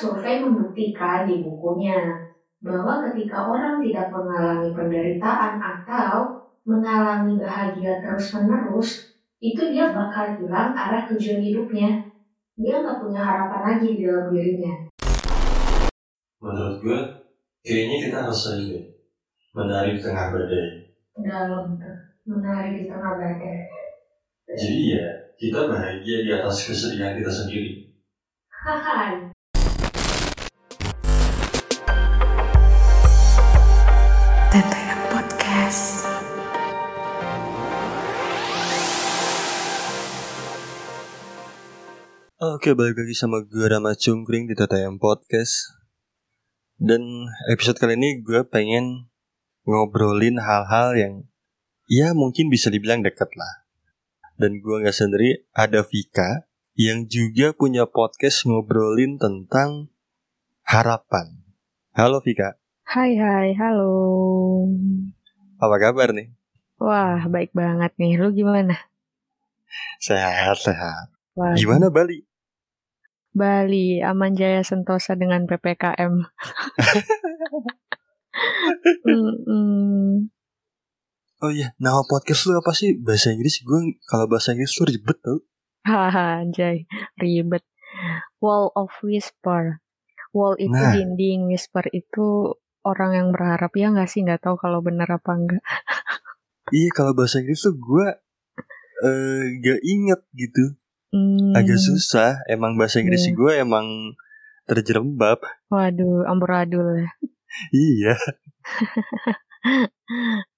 survei membuktikan di bukunya bahwa ketika orang tidak mengalami penderitaan atau mengalami bahagia terus-menerus, itu dia bakal hilang arah tujuan hidupnya. Dia nggak punya harapan lagi di dalam dirinya. Menurut gue, kayaknya kita harus sering deh menari di tengah badai. Dalam tuh, menari di tengah badai. Jadi ya, kita bahagia di atas kesedihan kita sendiri. Haha, Oke, balik lagi sama gue Rama Cungkring di TTM Podcast. Dan episode kali ini gue pengen ngobrolin hal-hal yang ya mungkin bisa dibilang deket lah. Dan gue nggak sendiri, ada Vika yang juga punya podcast ngobrolin tentang harapan. Halo Vika, Hai hai, halo. apa kabar nih? Wah, baik banget nih. Lu gimana? Sehat, sehat. Wah, Gimana Bali? Bali, aman jaya sentosa dengan PPKM. Oh iya, nama podcast lu apa sih? Bahasa Inggris gue kalau bahasa Inggris lu ribet tau. Haha, anjay, ribet. Wall of Whisper. Wall itu Nah. dinding, whisper itu orang yang berharap ya nggak sih nggak tahu kalau benar apa enggak. Iya, kalau bahasa Inggris tuh gue eh gak inget gitu. Hmm, Agak susah. Emang bahasa Inggris Iya. gue emang terjerembab. Waduh, amburadul. ya. Iya.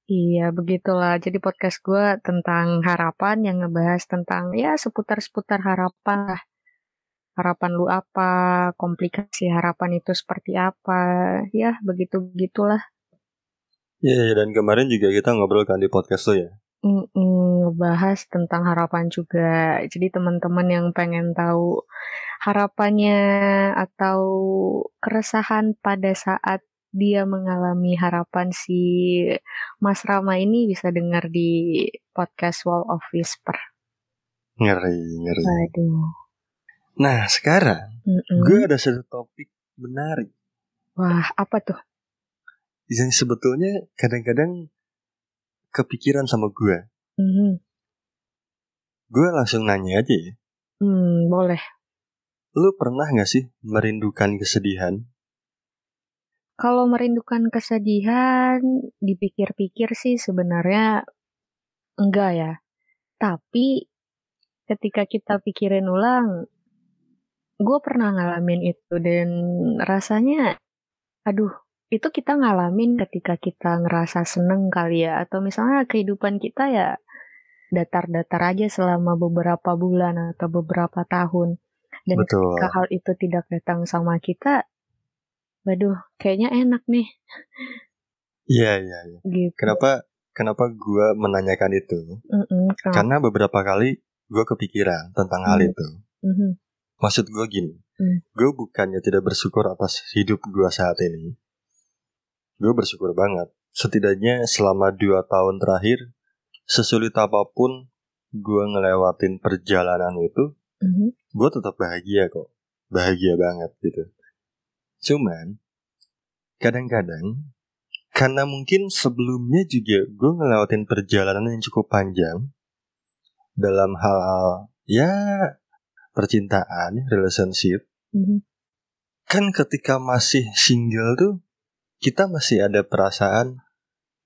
Iya, begitulah. Jadi podcast gue tentang harapan yang ngebahas tentang ya seputar-seputar harapan lah. Harapan lu apa, komplikasi harapan itu seperti apa, ya begitu-begitulah. Iya, iya, dan kemarin juga kita ngobrol kan di podcast lo ya. Ngebahas tentang harapan juga. Jadi teman-teman yang pengen tahu harapannya atau keresahan pada saat dia mengalami harapan si Mas Rama ini bisa dengar di podcast Wall of Whisper. Ngeri, ngeri. Waduh. Nah, sekarang Mm-mm. gue ada satu topik menarik. Wah, apa tuh? Yang sebetulnya kadang-kadang kepikiran sama gue. Mhm. Gue langsung nanya aja ya. Hmm, boleh. Lu pernah gak sih merindukan kesedihan? Kalau merindukan kesedihan, dipikir-pikir sih sebenarnya enggak ya. Tapi ketika kita pikirin ulang, gue pernah ngalamin itu dan rasanya, aduh, itu kita ngalamin ketika kita ngerasa seneng kali ya. Atau misalnya kehidupan kita ya datar-datar aja selama beberapa bulan atau beberapa tahun. Dan Betul. ketika hal itu tidak datang sama kita, waduh, kayaknya enak nih. Iya, iya, iya. Gitu. Kenapa kenapa gue menanyakan itu? Mm-mm, kenapa? Karena beberapa kali gue kepikiran tentang hal Hmm. itu. Mhm. Maksud gue gini, Hmm. gue bukannya tidak bersyukur atas hidup gue saat ini. Gue bersyukur banget. Setidaknya selama dua tahun terakhir, sesulit apa pun gue ngelewatin perjalanan itu, Mhm. gue tetap bahagia kok. Bahagia banget gitu. Cuman, kadang-kadang, karena mungkin sebelumnya juga gue ngelewatin perjalanan yang cukup panjang, dalam hal-hal, ya, percintaan, relationship, Mhm. kan ketika masih single tuh kita masih ada perasaan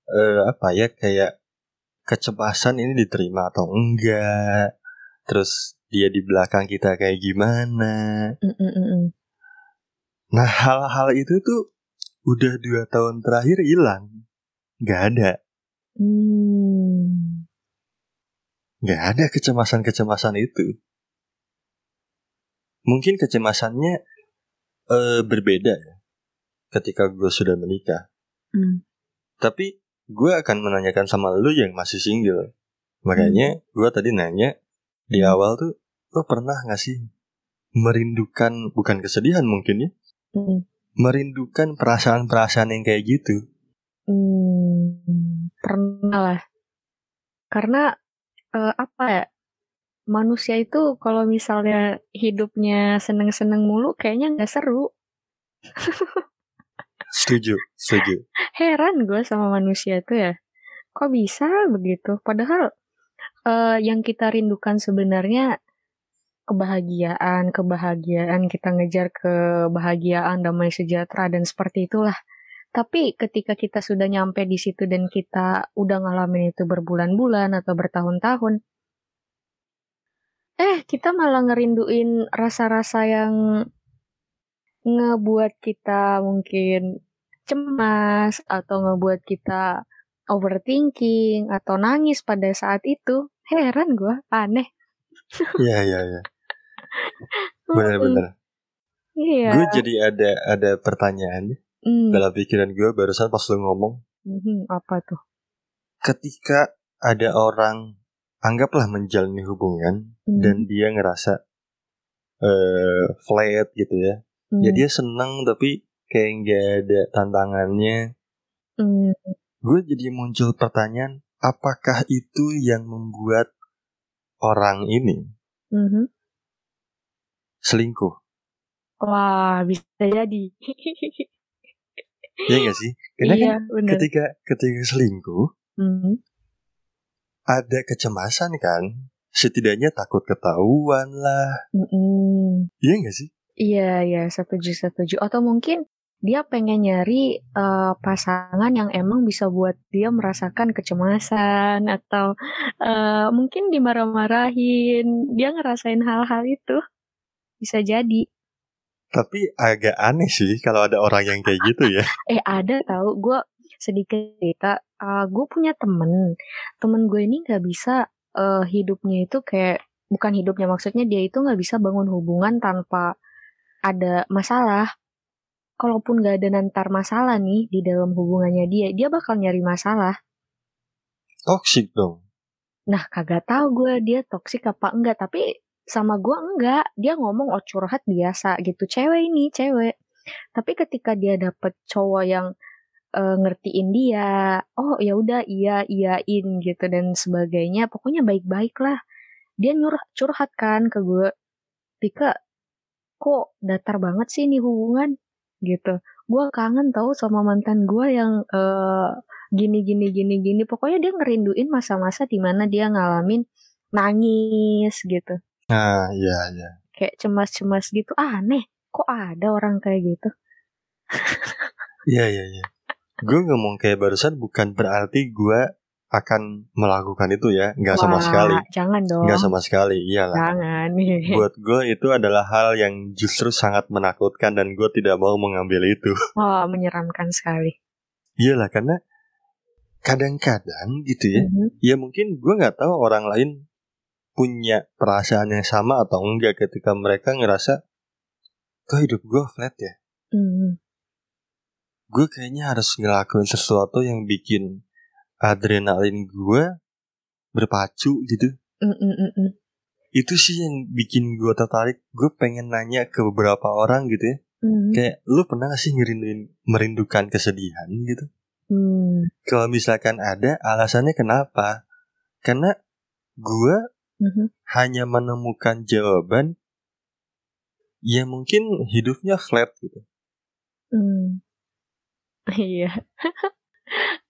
eh, apa ya kayak kecemasan ini diterima atau enggak? Terus dia di belakang kita kayak gimana? Mm-mm-mm. nah hal-hal itu tuh udah dua tahun terakhir hilang. Nggak ada. Hmm. nggak ada kecemasan-kecemasan itu. Mungkin kecemasannya eh, berbeda ya ketika gue sudah menikah Hmm. Tapi gue akan menanyakan sama lu yang masih single. Makanya gue tadi nanya di awal tuh, lo pernah gak sih merindukan, bukan kesedihan mungkin ya, Mm. merindukan perasaan-perasaan yang kayak gitu? Hmm. Pernah lah. Karena eh, apa ya? Manusia itu kalau misalnya hidupnya seneng-seneng mulu, kayaknya nggak seru. Setuju, setuju. Heran gue sama manusia itu ya. Kok bisa begitu? Padahal eh, yang kita rindukan sebenarnya kebahagiaan, kebahagiaan kita ngejar kebahagiaan, damai sejahtera dan seperti itulah. Tapi ketika kita sudah nyampe di situ dan kita udah ngalamin itu berbulan-bulan atau bertahun-tahun, eh kita malah ngerinduin rasa-rasa yang ngebuat kita mungkin cemas atau ngebuat kita overthinking atau nangis pada saat itu. Heran gue, aneh. Iya, iya, iya. Benar-benar. Iya. Gue jadi ada ada pertanyaan Hmm, dalam pikiran gue barusan pas lu ngomong. mhm, apa tuh? Ketika ada orang anggaplah menjalani hubungan Hmm, dan dia ngerasa eh flat gitu ya. hmm, Ya dia seneng tapi kayak nggak ada tantangannya. hmm, Gue jadi muncul pertanyaan, apakah itu yang membuat orang ini mhm. selingkuh? Wah, bisa jadi. Ya nggak sih? Karena kan iya, benar. ketika ketika selingkuh Mhm, ada kecemasan kan? Setidaknya takut ketahuan lah. mhm. Iya nggak sih? Iya, iya, setuju, setuju. Atau mungkin dia pengen nyari eh, pasangan yang emang bisa buat dia merasakan kecemasan atau eh, mungkin dimarah-marahin. Dia ngerasain hal-hal itu. Bisa jadi. Tapi agak aneh sih kalau ada orang yang kayak gitu ya. Eh, ada tahu gue sedikit cerita. gue punya temen. Temen gue ini nggak bisa eh, hidupnya itu kayak bukan hidupnya maksudnya dia itu nggak bisa bangun hubungan tanpa ada masalah. Kalaupun nggak ada nantar masalah nih di dalam hubungannya dia, dia bakal nyari masalah. Toxic dong. Nah, kagak tahu gue dia toksik apa enggak, tapi sama gue enggak. Dia ngomong oh curhat biasa gitu. Cewek ini, cewek. Tapi ketika dia dapet cowok yang eh, ngertiin dia, oh ya udah iya iyain gitu dan sebagainya. Pokoknya baik-baik lah. Dia nyuruh curhat kan ke gue. Tika, kok datar banget sih nih hubungan gitu. Gue kangen tau sama mantan gue yang eh, gini gini gini gini. Pokoknya dia ngerinduin masa-masa di mana dia ngalamin nangis gitu. Nah, iya iya. Kayak cemas-cemas gitu. Aneh, kok ada orang kayak gitu? Iya iya iya. Gue ngomong kayak barusan bukan berarti gue akan melakukan itu ya, nggak sama Wah, sekali, Jangan dong. nggak sama sekali, iyalah. Jangan. Buat gue itu adalah hal yang justru sangat menakutkan dan gue tidak mau mengambil itu. Wah, menyeramkan sekali. Iyalah karena kadang-kadang gitu ya, Mhm. ya mungkin gue nggak tahu orang lain punya perasaan yang sama atau enggak ketika mereka ngerasa kok hidup gue flat ya. Mhm. Gue kayaknya harus ngelakuin sesuatu yang bikin adrenalin gue berpacu gitu. Mm, mm, mm, mm. Itu sih yang bikin gue tertarik. Gue pengen nanya ke beberapa orang gitu ya. Mhm. Kayak lu pernah gak sih ngerinduin merindukan kesedihan gitu? Hmm. Kalau misalkan ada, alasannya kenapa? Karena gue Mhm. hanya menemukan jawaban ya mungkin hidupnya flat gitu. Hmm. Iya.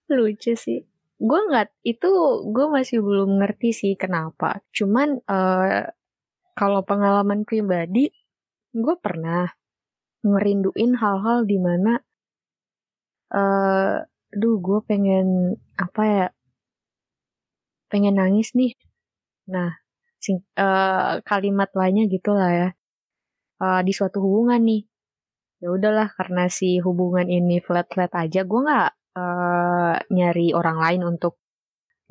Lucu sih. Gue nggak itu gue masih belum ngerti sih kenapa. Cuman eh kalau pengalaman pribadi, gue pernah ngerinduin hal-hal di mana eh duh gue pengen apa ya pengen nangis nih. Nah sing, eh, kalimat lainnya gitulah ya. Eh, di suatu hubungan nih. Ya udahlah karena si hubungan ini flat flat aja gue nggak eh, nyari orang lain untuk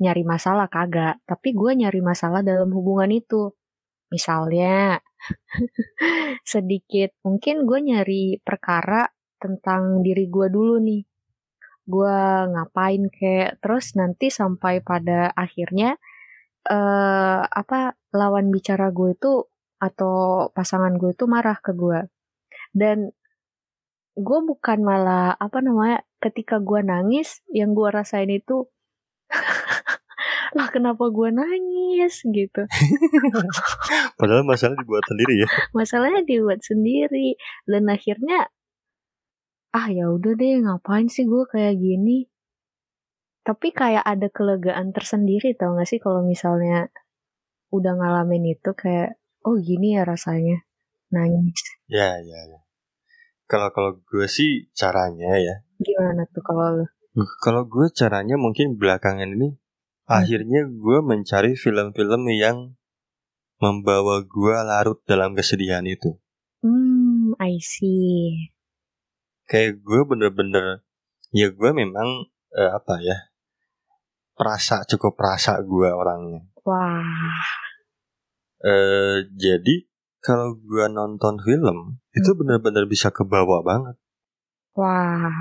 nyari masalah kagak. Tapi gue nyari masalah dalam hubungan itu. Misalnya sedikit mungkin gue nyari perkara tentang diri gue dulu nih. Gue ngapain kayak terus nanti sampai pada akhirnya eh apa lawan bicara gue itu atau pasangan gue itu marah ke gue dan gue bukan malah apa namanya ketika gue nangis yang gue rasain itu lah kenapa gue nangis? gitu. Padahal masalah dibuat sendiri ya. masalahnya dibuat sendiri. Dan akhirnya ah ya udah deh ngapain sih gue kayak gini? Tapi kayak ada kelegaan tersendiri tau gak sih kalau misalnya udah ngalamin itu kayak oh gini ya rasanya nangis. Ya, ya, ya. Kalau kalau gue sih caranya ya. gimana tuh kalau Kalau gue caranya mungkin belakangan ini akhirnya gue mencari film-film yang membawa gue larut dalam kesedihan itu. hmm I see Kayak gue bener-bener ya gue memang eh, apa ya perasa cukup perasa gue orangnya. wah eh jadi kalau gue nonton film itu Hmm. bener-bener bisa kebawa banget. wah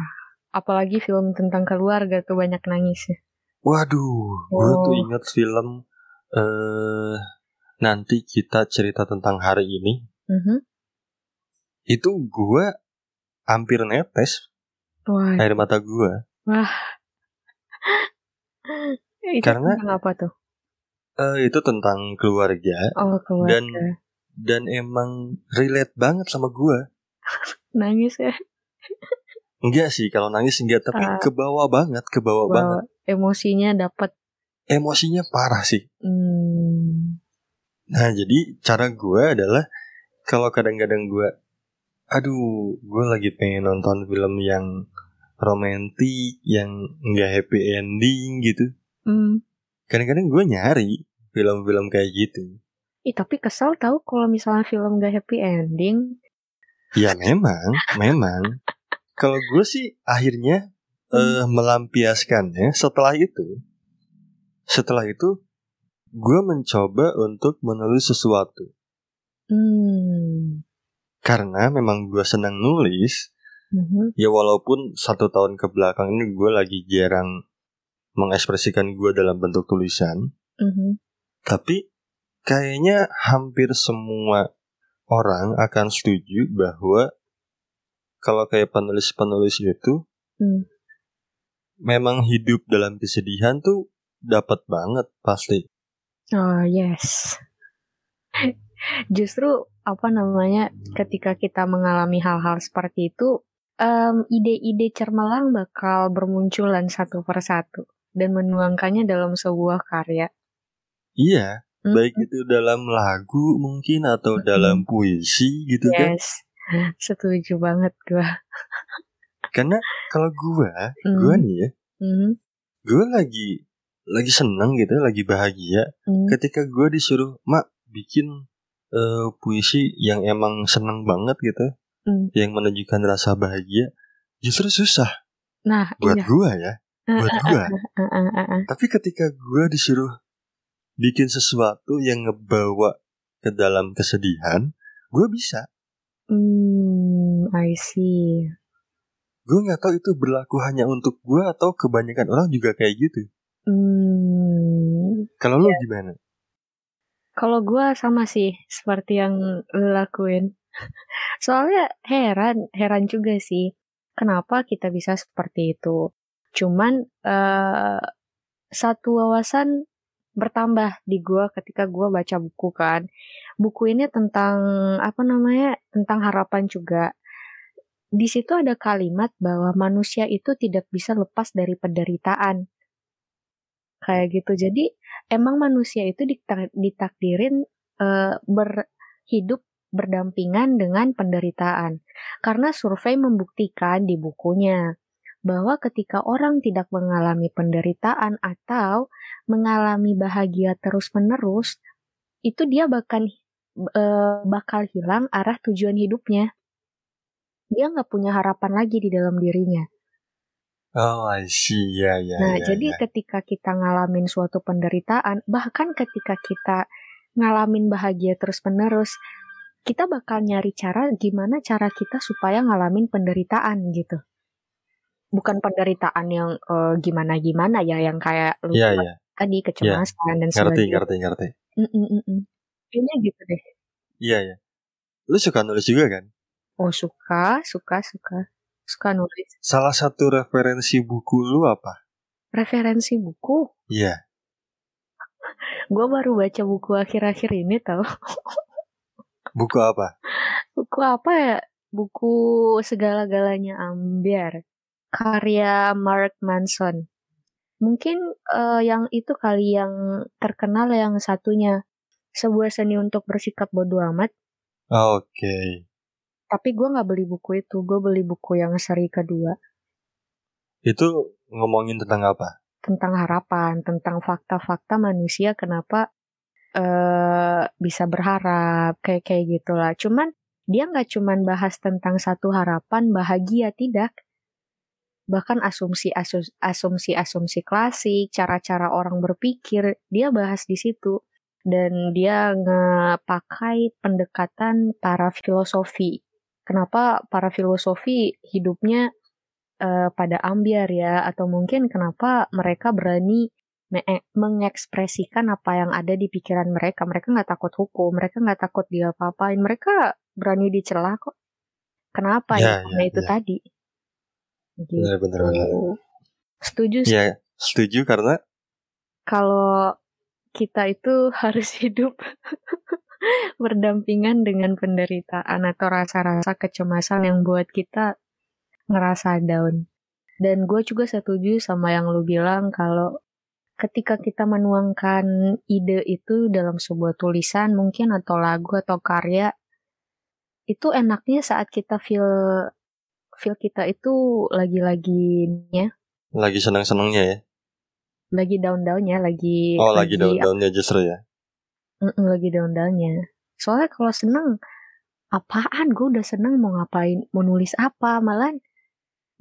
apalagi film tentang keluarga tuh banyak nangisnya Waduh, gue Oh. tuh inget film eh nanti kita cerita tentang hari ini. Mhm. Itu gue hampir netes wah air mata gue itu karena- apa tuh Eh itu tentang keluarga oh keluarga dan dan emang relate banget sama gue. nangis ya Enggak sih kalau nangis enggak tapi Ah. kebawa banget, kebawa banget. bahwa emosinya dapat Emosinya parah sih. hmm, Nah jadi cara gue adalah kalau kadang-kadang gue, aduh, gue lagi pengen nonton film yang romantis, yang enggak happy ending gitu. hmm. Kadang-kadang gue nyari film-film kayak gitu. Ih, tapi kesel tahu kalau misalnya film gak happy ending. Ya memang, memang. Kalau gue sih akhirnya eh, melampiaskannya setelah itu. Setelah itu gue mencoba untuk menulis sesuatu. Hmm. Karena memang gue senang nulis, Mhm. Ya walaupun satu tahun ke belakang ini gue lagi jarang mengekspresikan gue dalam bentuk tulisan, Mhm. tapi kayaknya hampir semua orang akan setuju bahwa kalau kayak penulis-penulis itu Hmm. memang hidup dalam kesedihan tuh dapat banget pasti. Oh yes. Justru apa namanya ketika kita mengalami hal-hal seperti itu, em, ide-ide cermelang bakal bermunculan satu persatu dan menuangkannya dalam sebuah karya. Iya, Hmm. baik itu dalam lagu mungkin atau dalam puisi gitu kan. Yes, setuju banget gua. Karena kalau gue, Hmm. gue nih ya, Mhm. gue lagi lagi seneng gitu, lagi bahagia. Hmm. ketika gue disuruh mak bikin eh, puisi yang emang seneng banget gitu Hmm. yang menunjukkan rasa bahagia justru susah Nah, buat iya. gue ya buat Ah, ah, ah, ah. tapi ketika gue disuruh bikin sesuatu yang ngebawa ke dalam kesedihan gue bisa Hmm, I see. gue nggak tahu itu berlaku hanya untuk gue atau kebanyakan orang juga kayak gitu Hmm, kalau lu gimana Kalau gue sama sih seperti yang lu lakuin. Soalnya heran, heran juga sih. Kenapa kita bisa seperti itu? Cuman eh, satu wawasan bertambah di gue ketika gue baca buku kan. Buku ini tentang apa namanya? Tentang harapan juga. Di situ ada kalimat bahwa manusia itu tidak bisa lepas dari penderitaan. Kayak gitu. Jadi emang manusia itu ditak- ditakdirin eh, berhidup berdampingan dengan penderitaan. Karena survei membuktikan di bukunya bahwa ketika orang tidak mengalami penderitaan atau mengalami bahagia terus-menerus, itu dia bahkan eh, bakal hilang arah tujuan hidupnya. Dia nggak punya harapan lagi di dalam dirinya. oh I see ya ya Nah, ya, jadi ya. ketika kita ngalamin suatu penderitaan, bahkan ketika kita ngalamin bahagia terus-menerus, kita bakal nyari cara gimana cara kita supaya ngalamin penderitaan gitu. Bukan penderitaan yang eh, gimana-gimana ya, yang kayak lu Iya, bilang iya. tadi kecemasan dan ngerti sebagainya. ngerti ngerti Mm, mm, mm, mm. Kayaknya gitu deh. iya ya lu suka nulis juga kan Oh suka, suka, suka, suka nulis. Salah satu referensi buku lu apa? Referensi buku, Iya. gue baru baca buku akhir-akhir ini tau. Buku apa? buku apa ya buku Segala-galanya Ambiar karya Mark Manson. Mungkin eh, yang itu kali yang terkenal yang satunya sebuah seni untuk bersikap bodoh amat. Oke. Tapi gue nggak beli buku itu, gue beli buku yang seri kedua Itu ngomongin tentang apa? tentang harapan, tentang fakta-fakta manusia kenapa eh bisa berharap kayak kayak gitulah. Cuman dia nggak cuman bahas tentang satu harapan bahagia tidak. Bahkan asumsi asumsi asumsi klasik, cara-cara orang berpikir, dia bahas di situ. Dan dia ngepakai pendekatan para filosofi. Kenapa para filosofi hidupnya uh, pada ambiar ya atau mungkin kenapa mereka berani me- mengekspresikan apa yang ada di pikiran mereka mereka nggak takut hukum mereka nggak takut dia apa-apain mereka berani dicela kok kenapa ya, ya karena ya, itu ya. tadi gitu. benar benar benar setuju sih ya setuju karena kalau kita itu harus hidup berdampingan dengan penderitaan atau rasa-rasa kecemasan yang buat kita ngerasa down. Dan gue juga setuju sama yang lu bilang kalau ketika kita menuangkan ide itu dalam sebuah tulisan mungkin atau lagu atau karya itu enaknya saat kita feel feel kita itu lagi-laginya. Lagi senang-senangnya ya? Lagi daun-daunnya lagi oh lagi, lagi daun-daunnya justru ya? Lagi daun-daunnya soalnya kalau seneng apaan? Gue udah seneng mau ngapain? Mau nulis apa? Malah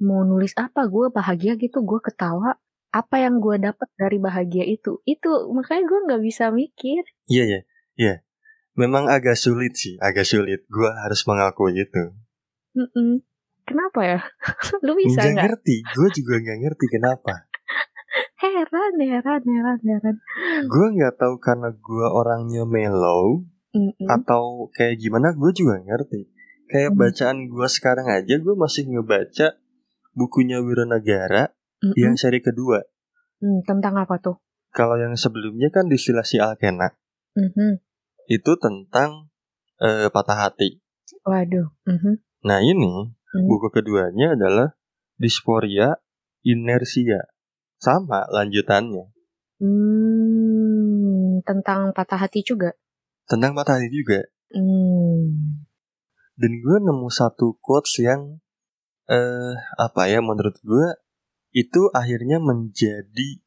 mau nulis apa? Gue bahagia gitu gue ketawa. Apa yang gue dapat dari bahagia itu? Itu makanya gue nggak bisa mikir. Iya iya iya. Memang agak sulit sih agak sulit. Gue harus mengakui itu. Mm -mm. Kenapa ya lu bisa nggak ngerti gue juga nggak ngerti kenapa heran heran heran heran gue nggak tahu karena gue orangnya mellow mm -mm. atau kayak gimana gue juga ngerti kayak mm. bacaan gue sekarang aja gue masih ngebaca bukunya Wiranagara mm -hmm. yang seri kedua. Hmm, tentang apa tuh? Kalau yang sebelumnya kan distilasi Alkena. Mm -hmm. Itu tentang uh, patah hati. Waduh. Mm -hmm. Nah ini mm -hmm. buku keduanya adalah Disporia Inersia. Sama lanjutannya. Hmm, tentang patah hati juga? Tentang patah hati juga. Hmm. Dan gue nemu satu quotes yang eh apa ya menurut gue itu akhirnya menjadi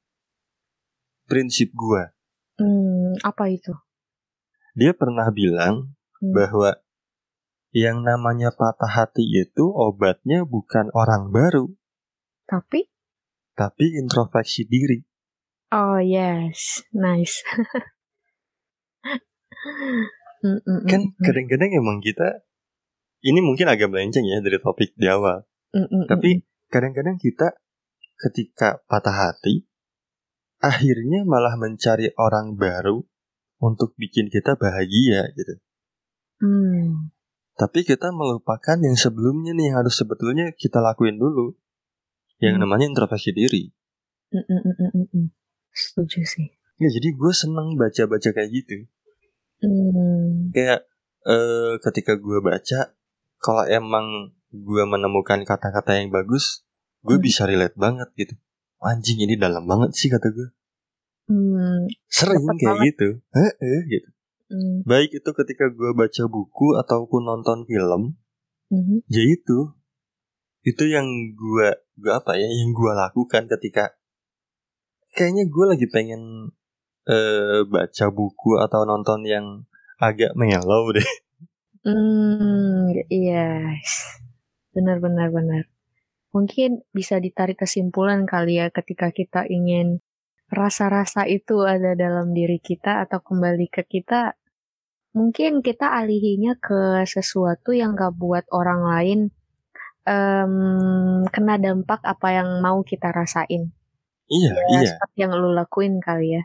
prinsip gue. Hmm, apa itu? Dia pernah bilang hmm. bahwa yang namanya patah hati itu obatnya bukan orang baru. Tapi? Tapi introspeksi diri. Oh yes, nice. Mm, mm, kan mm, kadang-kadang emang kita ini mungkin agak melenceng ya dari topik di awal. Mm-mm. Tapi kadang-kadang kita ketika patah hati, akhirnya malah mencari orang baru untuk bikin kita bahagia gitu. Mm. Tapi kita melupakan yang sebelumnya nih yang harus sebetulnya kita lakuin dulu. Yang mm. namanya introspeksi diri. Mm-mm-mm-mm. Setuju sih. Ya jadi gue seneng baca-baca kayak gitu. Mm. Kayak uh, ketika gue baca kalau emang gue menemukan kata-kata yang bagus, gue hmm. bisa relate banget gitu. Anjing ini dalam banget sih kata gue. Hmm, Sering kayak banget. gitu. Heeh gitu. Hmm. Baik itu ketika gue baca buku ataupun nonton film. Hmm. Ya itu. Itu yang gue gue apa ya yang gue lakukan ketika kayaknya gue lagi pengen uh, baca buku atau nonton yang agak mellow deh. Hmm, yes. Benar, benar, benar. Mungkin bisa ditarik kesimpulan kali ya ketika kita ingin rasa-rasa itu ada dalam diri kita atau kembali ke kita. Mungkin kita alihinya ke sesuatu yang gak buat orang lain um, kena dampak apa yang mau kita rasain. Iya, ya, iya. Seperti yang lu lakuin kali ya.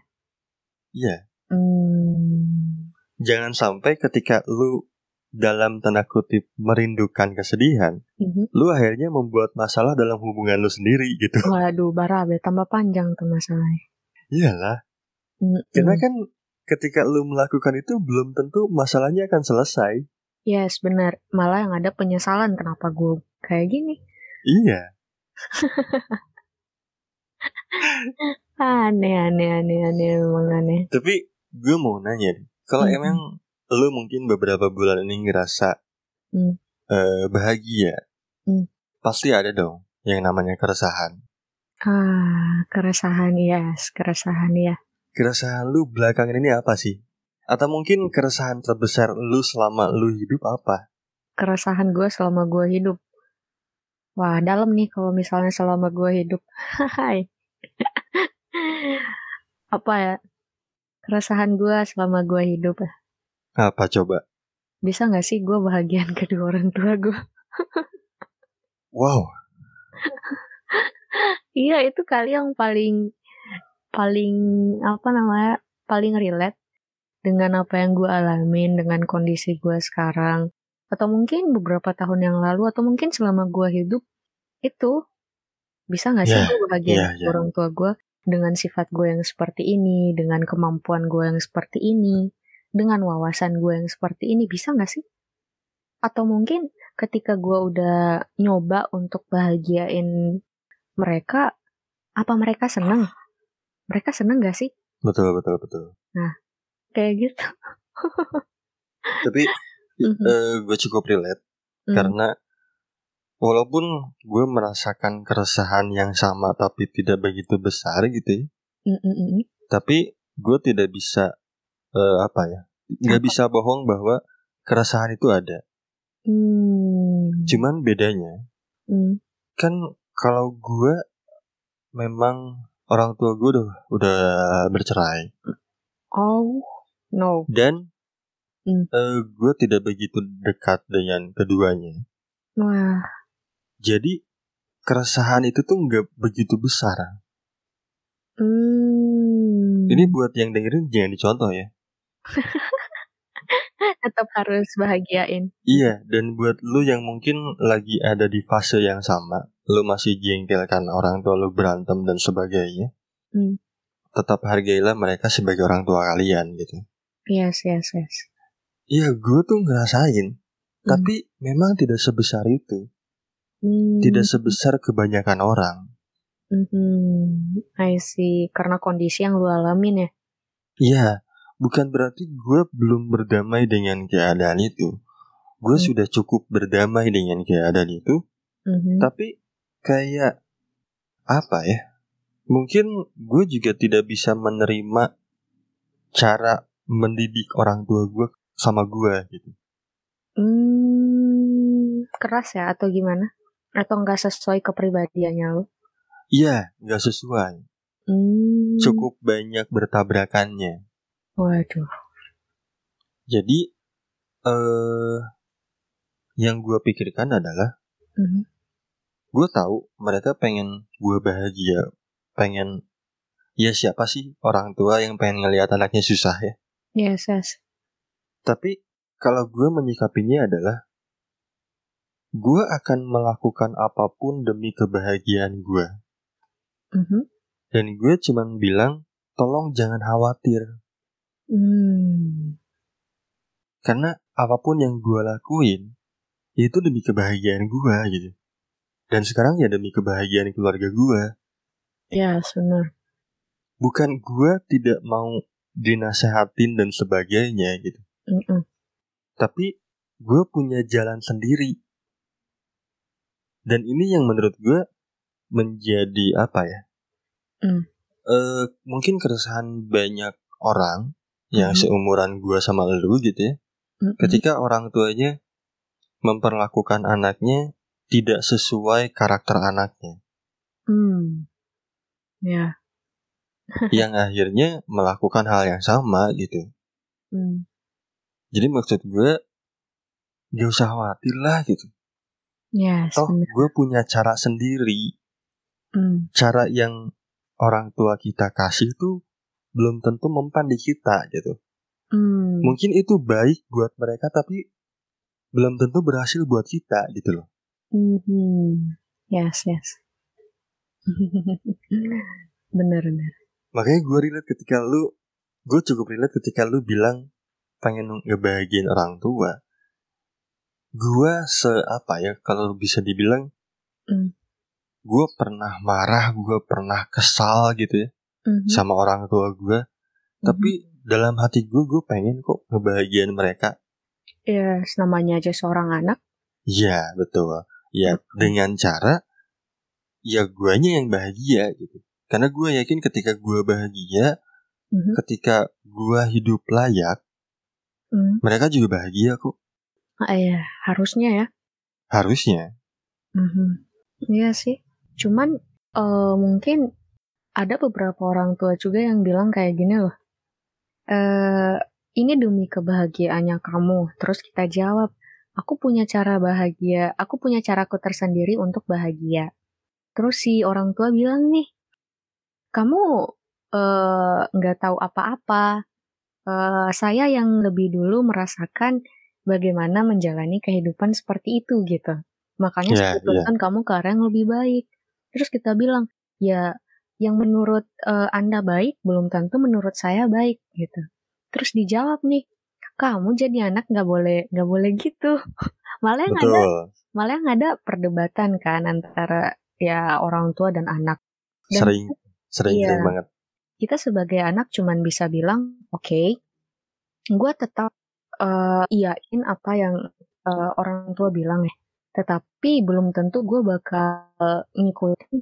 Iya. Hmm. Jangan sampai ketika lu dalam tanda kutip merindukan kesedihan, mm-hmm. lu akhirnya membuat masalah dalam hubungan lu sendiri gitu. Waduh, barabe tambah panjang tuh masalahnya. Iyalah. Mm-hmm. Karena kan ketika lu melakukan itu belum tentu masalahnya akan selesai. Yes, benar. Malah yang ada penyesalan kenapa gue kayak gini. Iya. Aneh, aneh, aneh, aneh, emang aneh. Tapi gue mau nanya kalau Hmm. emang lu mungkin beberapa bulan ini ngerasa Hmm. eh, bahagia, Hmm. pasti ada dong yang namanya keresahan. Ah, keresahan, yes, keresahan ya. Keresahan lu belakangan ini apa sih? Atau mungkin keresahan terbesar lu selama lu hidup apa? Keresahan gue selama gue hidup. Wah, dalam nih kalau misalnya selama gue hidup. Hai. Apa ya? Keresahan gue selama gue hidup. Apa coba? Bisa gak sih gue bahagian kedua orang tua gue? Wow, Iya, itu kali yang paling paling apa namanya? paling relate dengan apa yang gue alamin dengan kondisi gue sekarang atau mungkin beberapa tahun yang lalu atau mungkin selama gue hidup itu bisa nggak sih gue bahagia sama ya. orang tua gue dengan sifat gue yang seperti ini dengan kemampuan gue yang seperti ini dengan wawasan gue yang seperti ini bisa nggak sih atau mungkin ketika gue udah nyoba untuk bahagiain mereka apa mereka seneng mereka seneng gak sih betul betul betul. kayak gitu Tapi Mhm. eh, gue cukup relate Hmm. karena walaupun gue merasakan keresahan yang sama tapi tidak begitu besar gitu ya, Mm, mm, mm. tapi gue tidak bisa eh, apa ya, Apa? bisa bohong bahwa keresahan itu ada. Hmm. Cuman bedanya Hmm. kan kalau gue memang orang tua gue udah udah bercerai Oh no. dan Hmm. eh, gue tidak begitu dekat dengan keduanya. Wah. Jadi keresahan itu tuh nggak begitu besar. Hmm. Ini buat yang dengerin jangan dicontoh ya. tetap harus bahagiain. Iya, dan buat lu yang mungkin lagi ada di fase yang sama, lu masih jengkel kan orang tua lu berantem dan sebagainya. Hmm. Tetap hargailah mereka sebagai orang tua kalian gitu. Yes, yes, yes. Iya, gue tuh ngerasain, tapi memang tidak sebesar itu, Hmm. tidak sebesar kebanyakan orang. Mhm. I see. Karena kondisi yang lu alamin ya. Iya, bukan berarti gue belum berdamai dengan keadaan itu. Gue Hmm. sudah cukup berdamai dengan keadaan itu, Mhm. tapi kayak apa ya? Mungkin gue juga tidak bisa menerima cara mendidik orang tua gue sama gue gitu. Hmm. Keras ya atau gimana? Atau nggak sesuai kepribadiannya lu? Iya, nggak sesuai. Hmm. Cukup banyak bertabrakannya. Waduh. Jadi, eh, yang gue pikirkan adalah Mhm. Gue tahu mereka pengen gue bahagia, pengen ya siapa sih orang tua yang pengen ngelihat anaknya susah ya. Yes, yes. Tapi kalau gue menyikapinya adalah gue akan melakukan apa pun demi kebahagiaan gue. Mhm. Dan gue cuman bilang, tolong jangan khawatir. Hmm. Karena apa pun yang gue lakuin, itu demi kebahagiaan gue gitu. Dan sekarang ya demi kebahagiaan keluarga gue. Yes, benar. Bukan gue tidak mau dinasehatin dan sebagainya gitu. Mm-mm. Tapi gue punya jalan sendiri. Dan ini yang menurut gue menjadi apa ya? Hmm. Eh, mungkin keresahan banyak orang yang seumuran gue sama lu gitu ya. Mm-mm. Ketika orang tuanya memperlakukan anaknya tidak sesuai karakter anaknya, Hmm. Ya. yang akhirnya melakukan hal yang sama gitu. Hmm. Jadi maksud gue gak usah khawatir lah gitu. Yes, Toh benar. gue punya cara sendiri. Hmm. Cara yang orang tua kita kasih tuh belum tentu mempan di kita gitu. Hmm. Mungkin itu baik buat mereka tapi belum tentu berhasil buat kita gitu loh. Mhm. Yes, yes. benar, benar. Makanya gue relate ketika lu Gue cukup relate ketika lu bilang Pengen ngebahagiain orang tua Gue se apa ya kalau bisa dibilang, Hmm. gue pernah marah, gue pernah kesal gitu ya Mhm. sama orang tua gue. Tapi dalam hati gue, gue pengen kok ngebahagiain mereka. ya namanya aja seorang anak. Iya betul. Ya dengan cara ya guanya yang bahagia gitu. Karena gue yakin ketika gue bahagia, Mhm. ketika gue hidup layak, Hmm. mereka juga bahagia kok. Ah, iya, harusnya ya. Harusnya. Mhm. Iya sih. Cuman eh, mungkin ada beberapa orang tua juga yang bilang kayak gini loh. Eh, ini demi kebahagiaannya kamu. Terus kita jawab, aku punya cara bahagia, aku punya caraku tersendiri untuk bahagia. Terus si orang tua bilang nih, kamu eh, nggak tahu apa-apa. Eh, saya yang lebih dulu merasakan bagaimana menjalani kehidupan seperti itu gitu. Makanya Iya, saya tuntun kamu ke arah yang lebih baik. Terus kita bilang, ya yang menurut eh, Anda baik belum tentu menurut saya baik gitu. Terus dijawab nih, kamu jadi anak nggak boleh nggak boleh gitu. malah yang ada malah yang ada perdebatan kan antara ya orang tua dan anak. Dan Sering, sering, Iya. sering banget. kita sebagai anak cuman bisa bilang, oke, gue tetap eh, iyain apa yang eh, orang tua bilang ya. Tetapi belum tentu gue bakal ngikutin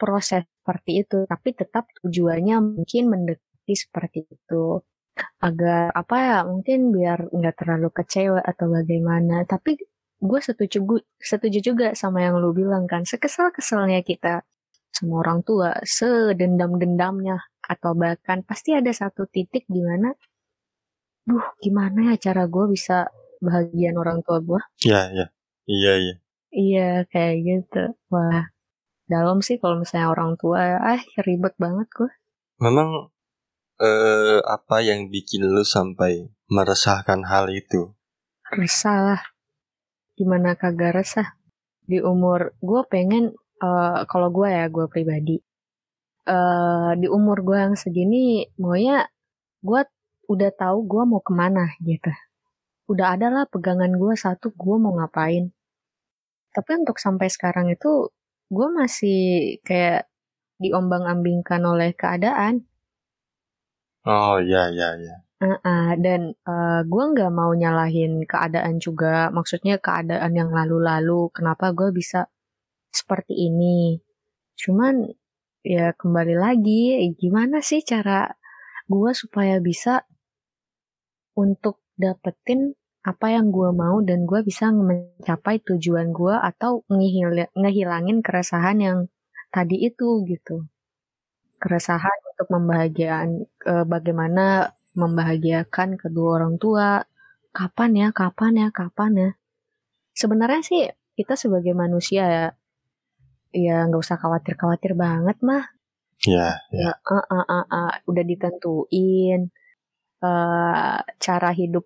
proses seperti itu. Tapi tetap tujuannya mungkin mendekati seperti itu. Agar apa ya, mungkin biar nggak terlalu kecewa atau bagaimana. Tapi gue setuju, gu- setuju juga sama yang lu bilang kan. Sekesal-kesalnya kita sama orang tua, sedendam-dendamnya atau bahkan pasti ada satu titik di mana duh gimana ya cara gue bisa bahagian orang tua gue Iya, iya. Iya, iya. iya kayak gitu wah dalam sih kalau misalnya orang tua ah ribet banget gue Memang eh apa yang bikin lu sampai meresahkan hal itu? resah lah. Gimana kagak resah di umur gue pengen eh, kalau gue ya gue pribadi eh di umur gue yang segini maunya gue udah tahu gue mau ke mana gitu. Udah ada lah pegangan gue satu gue mau ngapain. Tapi untuk sampai sekarang itu gue masih kayak diombang-ambingkan oleh keadaan Oh, iya, iya, iya. Uh-uh, dan uh, gue nggak mau nyalahin keadaan juga, maksudnya keadaan yang lalu-lalu, kenapa gue bisa seperti ini. Cuman ya kembali lagi, gimana sih cara gue supaya bisa untuk dapetin apa yang gue mau dan gue bisa mencapai tujuan gue atau ngehil- ngehilangin keresahan yang tadi itu gitu. Keresahan untuk membahagiaan eh, bagaimana membahagiakan kedua orang tua. Kapan ya, kapan ya, kapan ya. Sebenarnya sih kita sebagai manusia ya, ya nggak usah khawatir-khawatir banget mah. Iya, iya. Ya, ah, ah, ah, ah, udah ditentuin eh, cara hidup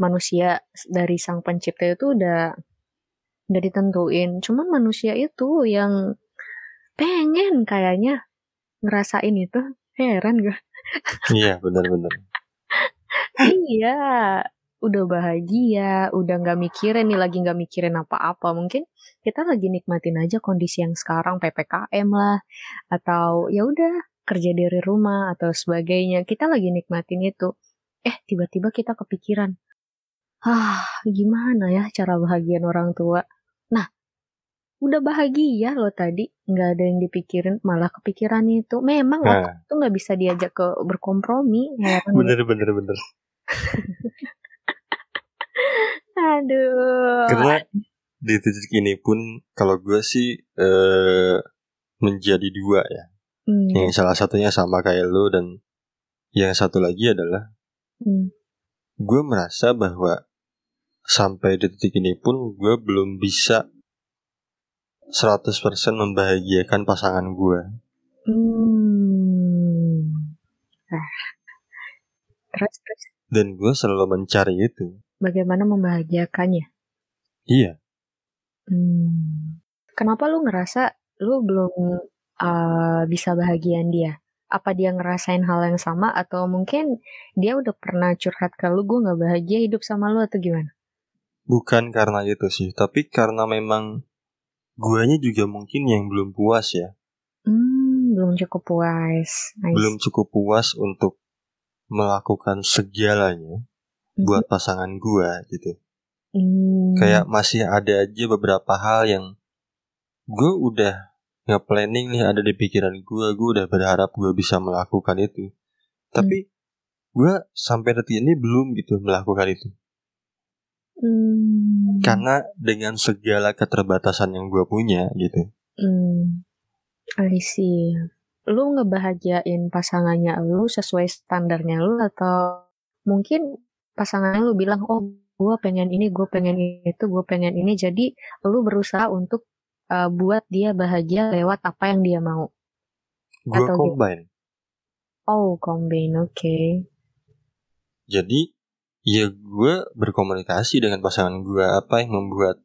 manusia dari sang pencipta itu udah udah ditentuin. Cuman manusia itu yang pengen kayaknya ngerasain itu. Heran gak? Iya, benar-benar. iya, udah bahagia, udah nggak mikirin nih lagi nggak mikirin apa-apa. Mungkin kita lagi nikmatin aja kondisi yang sekarang ppkm lah, atau ya udah kerja dari rumah atau sebagainya. Kita lagi nikmatin itu. Eh tiba-tiba kita kepikiran, ah gimana ya cara bahagian orang tua? Udah bahagia loh tadi, nggak ada yang dipikirin, malah kepikiran itu. Memang Nah. otak itu nggak bisa diajak ke berkompromi. Heran Bener, bener, bener. Aduh. Karena di titik ini pun kalau gue sih eh menjadi dua ya. Hmm, Yang salah satunya sama kayak lu dan yang satu lagi adalah hmm, gue merasa bahwa sampai di titik ini pun gue belum bisa 100% membahagiakan pasangan gue. hmm. Ah. Terus, terus Dan gue selalu mencari itu. bagaimana membahagiakannya? Iya. Hmm. Kenapa lu ngerasa lu belum uh, bisa bahagian dia? Apa dia ngerasain hal yang sama atau mungkin dia udah pernah curhat ke lu gue nggak bahagia hidup sama lu atau gimana? bukan karena itu sih, tapi karena memang guanya juga mungkin yang belum puas ya. Hmm, belum cukup puas. Nice. Belum cukup puas untuk melakukan segalanya Mhm. buat pasangan gua gitu. Hmm, Kayak masih ada aja beberapa hal yang gue udah nge-planning nih ada di pikiran gue, gue udah berharap gue bisa melakukan itu. Tapi gue sampai detik ini belum gitu melakukan itu. Hmm, Karena dengan segala keterbatasan yang gue punya gitu. hmm, I see. Lu ngebahagiain pasangannya lu sesuai standarnya lu atau mungkin pasangannya lu bilang, oh gue pengen ini, gue pengen itu, gue pengen ini. Jadi lu berusaha untuk uh, buat dia bahagia lewat apa yang dia mau. Gue Atau gitu. combine. Oh, combine, oke. Jadi ya gue berkomunikasi dengan pasangan gue apa yang membuat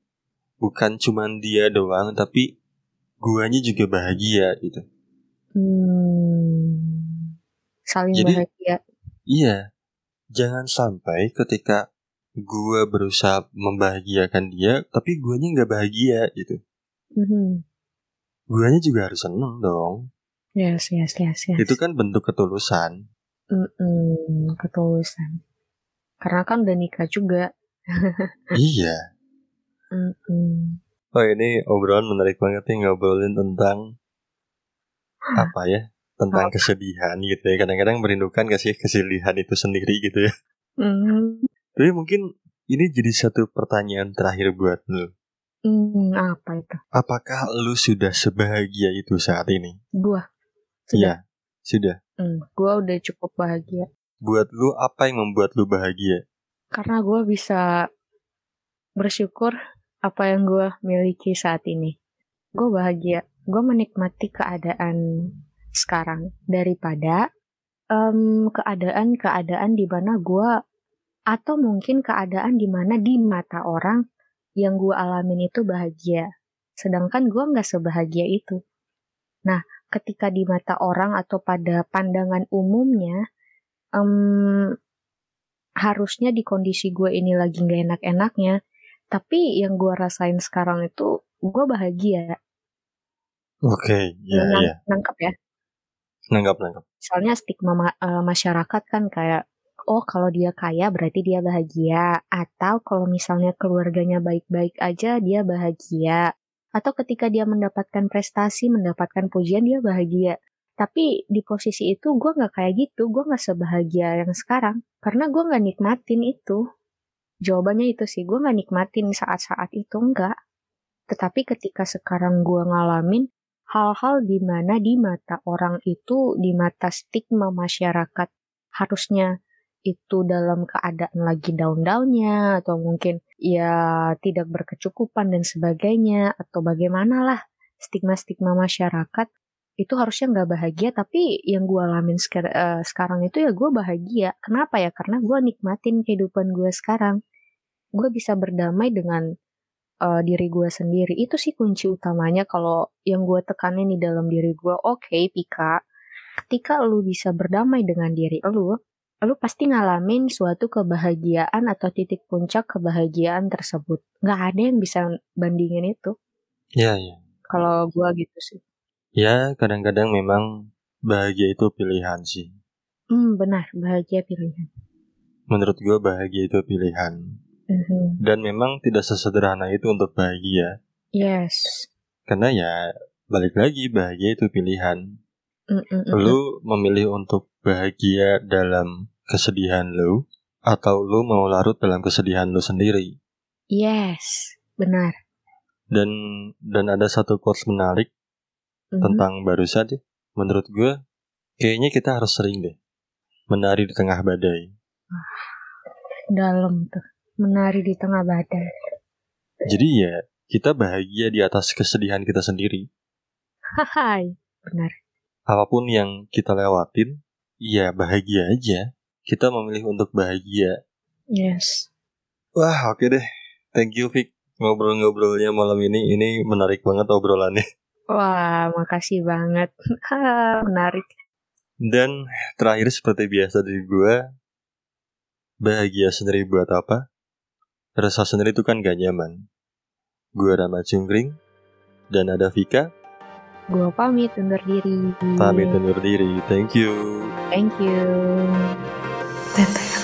bukan cuman dia doang tapi guanya juga bahagia gitu. Hmm, saling Jadi- bahagia. Iya, jangan sampai ketika gue berusaha membahagiakan dia, tapi guanya nggak bahagia gitu. Mhm. Guanya juga harus seneng dong. Yes, yes, yes, yes. Itu kan bentuk ketulusan. Mm-mm, ketulusan. Karena kan udah nikah juga. iya. Mm-mm. Oh ini obrolan menarik banget nih ngobrolin tentang apa ya? Tentang kesedihan gitu ya. Kadang-kadang merindukan gak sih kesedihan itu sendiri gitu ya. Mm, Tapi mungkin ini jadi satu pertanyaan terakhir buat lu. mm, apa itu? Apakah lu sudah sebahagia itu saat ini? Gua. Iya, sudah. Mm, gua udah cukup bahagia. Buat lu apa yang membuat lu bahagia? Karena gua bisa bersyukur apa yang gua miliki saat ini. Gua bahagia. Gua menikmati keadaan sekarang daripada em, keadaan-keadaan di mana gua atau mungkin keadaan di mana di mata orang yang gua alamin itu bahagia. Sedangkan gua nggak sebahagia itu. Nah, ketika di mata orang atau pada pandangan umumnya, em, harusnya di kondisi gue ini lagi nggak enak-enaknya, tapi yang gue rasain sekarang itu gue bahagia. Oke, iya Nang- iya. Nangkep ya. Nanggap nanggap. Misalnya stigma ma- eh, masyarakat kan kayak, oh kalau dia kaya berarti dia bahagia, atau kalau misalnya keluarganya baik-baik aja dia bahagia, atau ketika dia mendapatkan prestasi, mendapatkan pujian dia bahagia. Tapi di posisi itu gue nggak kayak gitu, gue nggak sebahagia yang sekarang, karena gue nggak nikmatin itu. Jawabannya itu sih, gue nggak nikmatin saat-saat itu enggak. Tetapi ketika sekarang gue ngalamin hal-hal di mana di mata orang itu, di mata stigma masyarakat, harusnya itu dalam keadaan lagi down-downnya, atau mungkin ya tidak berkecukupan dan sebagainya, atau bagaimana lah stigma-stigma masyarakat, itu harusnya nggak bahagia, tapi yang gue alamin sekar- eh, sekarang itu ya gue bahagia. Kenapa ya? Karena gue nikmatin kehidupan gue sekarang. Gue bisa berdamai dengan uh, diri gue sendiri itu sih kunci utamanya kalau yang gue tekanin di dalam diri gue oke Pika ketika lu bisa berdamai dengan diri lu lu pasti ngalamin suatu kebahagiaan atau titik puncak kebahagiaan tersebut nggak ada yang bisa bandingin itu Iya iya. kalau gue gitu sih Ya kadang-kadang memang bahagia itu pilihan sih. hmm benar bahagia pilihan Menurut gue bahagia itu pilihan. Mhm. Dan memang tidak sesederhana itu untuk bahagia. yes Karena ya balik lagi bahagia itu pilihan. Mm-mm-mm. Lu memilih untuk bahagia dalam kesedihan lu atau lu mau larut dalam kesedihan lu sendiri. yes benar Dan dan ada satu quotes menarik Mhm. tentang barusan deh. Menurut gue kayaknya kita harus sering deh menari di tengah badai. dalam tuh menari di tengah badai Jadi ya kita bahagia di atas kesedihan kita sendiri. Hai, benar. Apa pun yang kita lewatin, ya bahagia aja. Kita memilih untuk bahagia. Yes. Wah oke deh. Thank you Vic. Ngobrol-ngobrolnya malam ini ini menarik banget obrolannya. Wah, makasih banget. Menarik. Dan terakhir seperti biasa dari gue, bahagia sendiri buat apa? Rasa sendiri itu kan gak nyaman. Gue Rama Cungkring dan ada Vika. Gua pamit undur diri. Pamit undur diri. Thank you. Thank you. Podcast.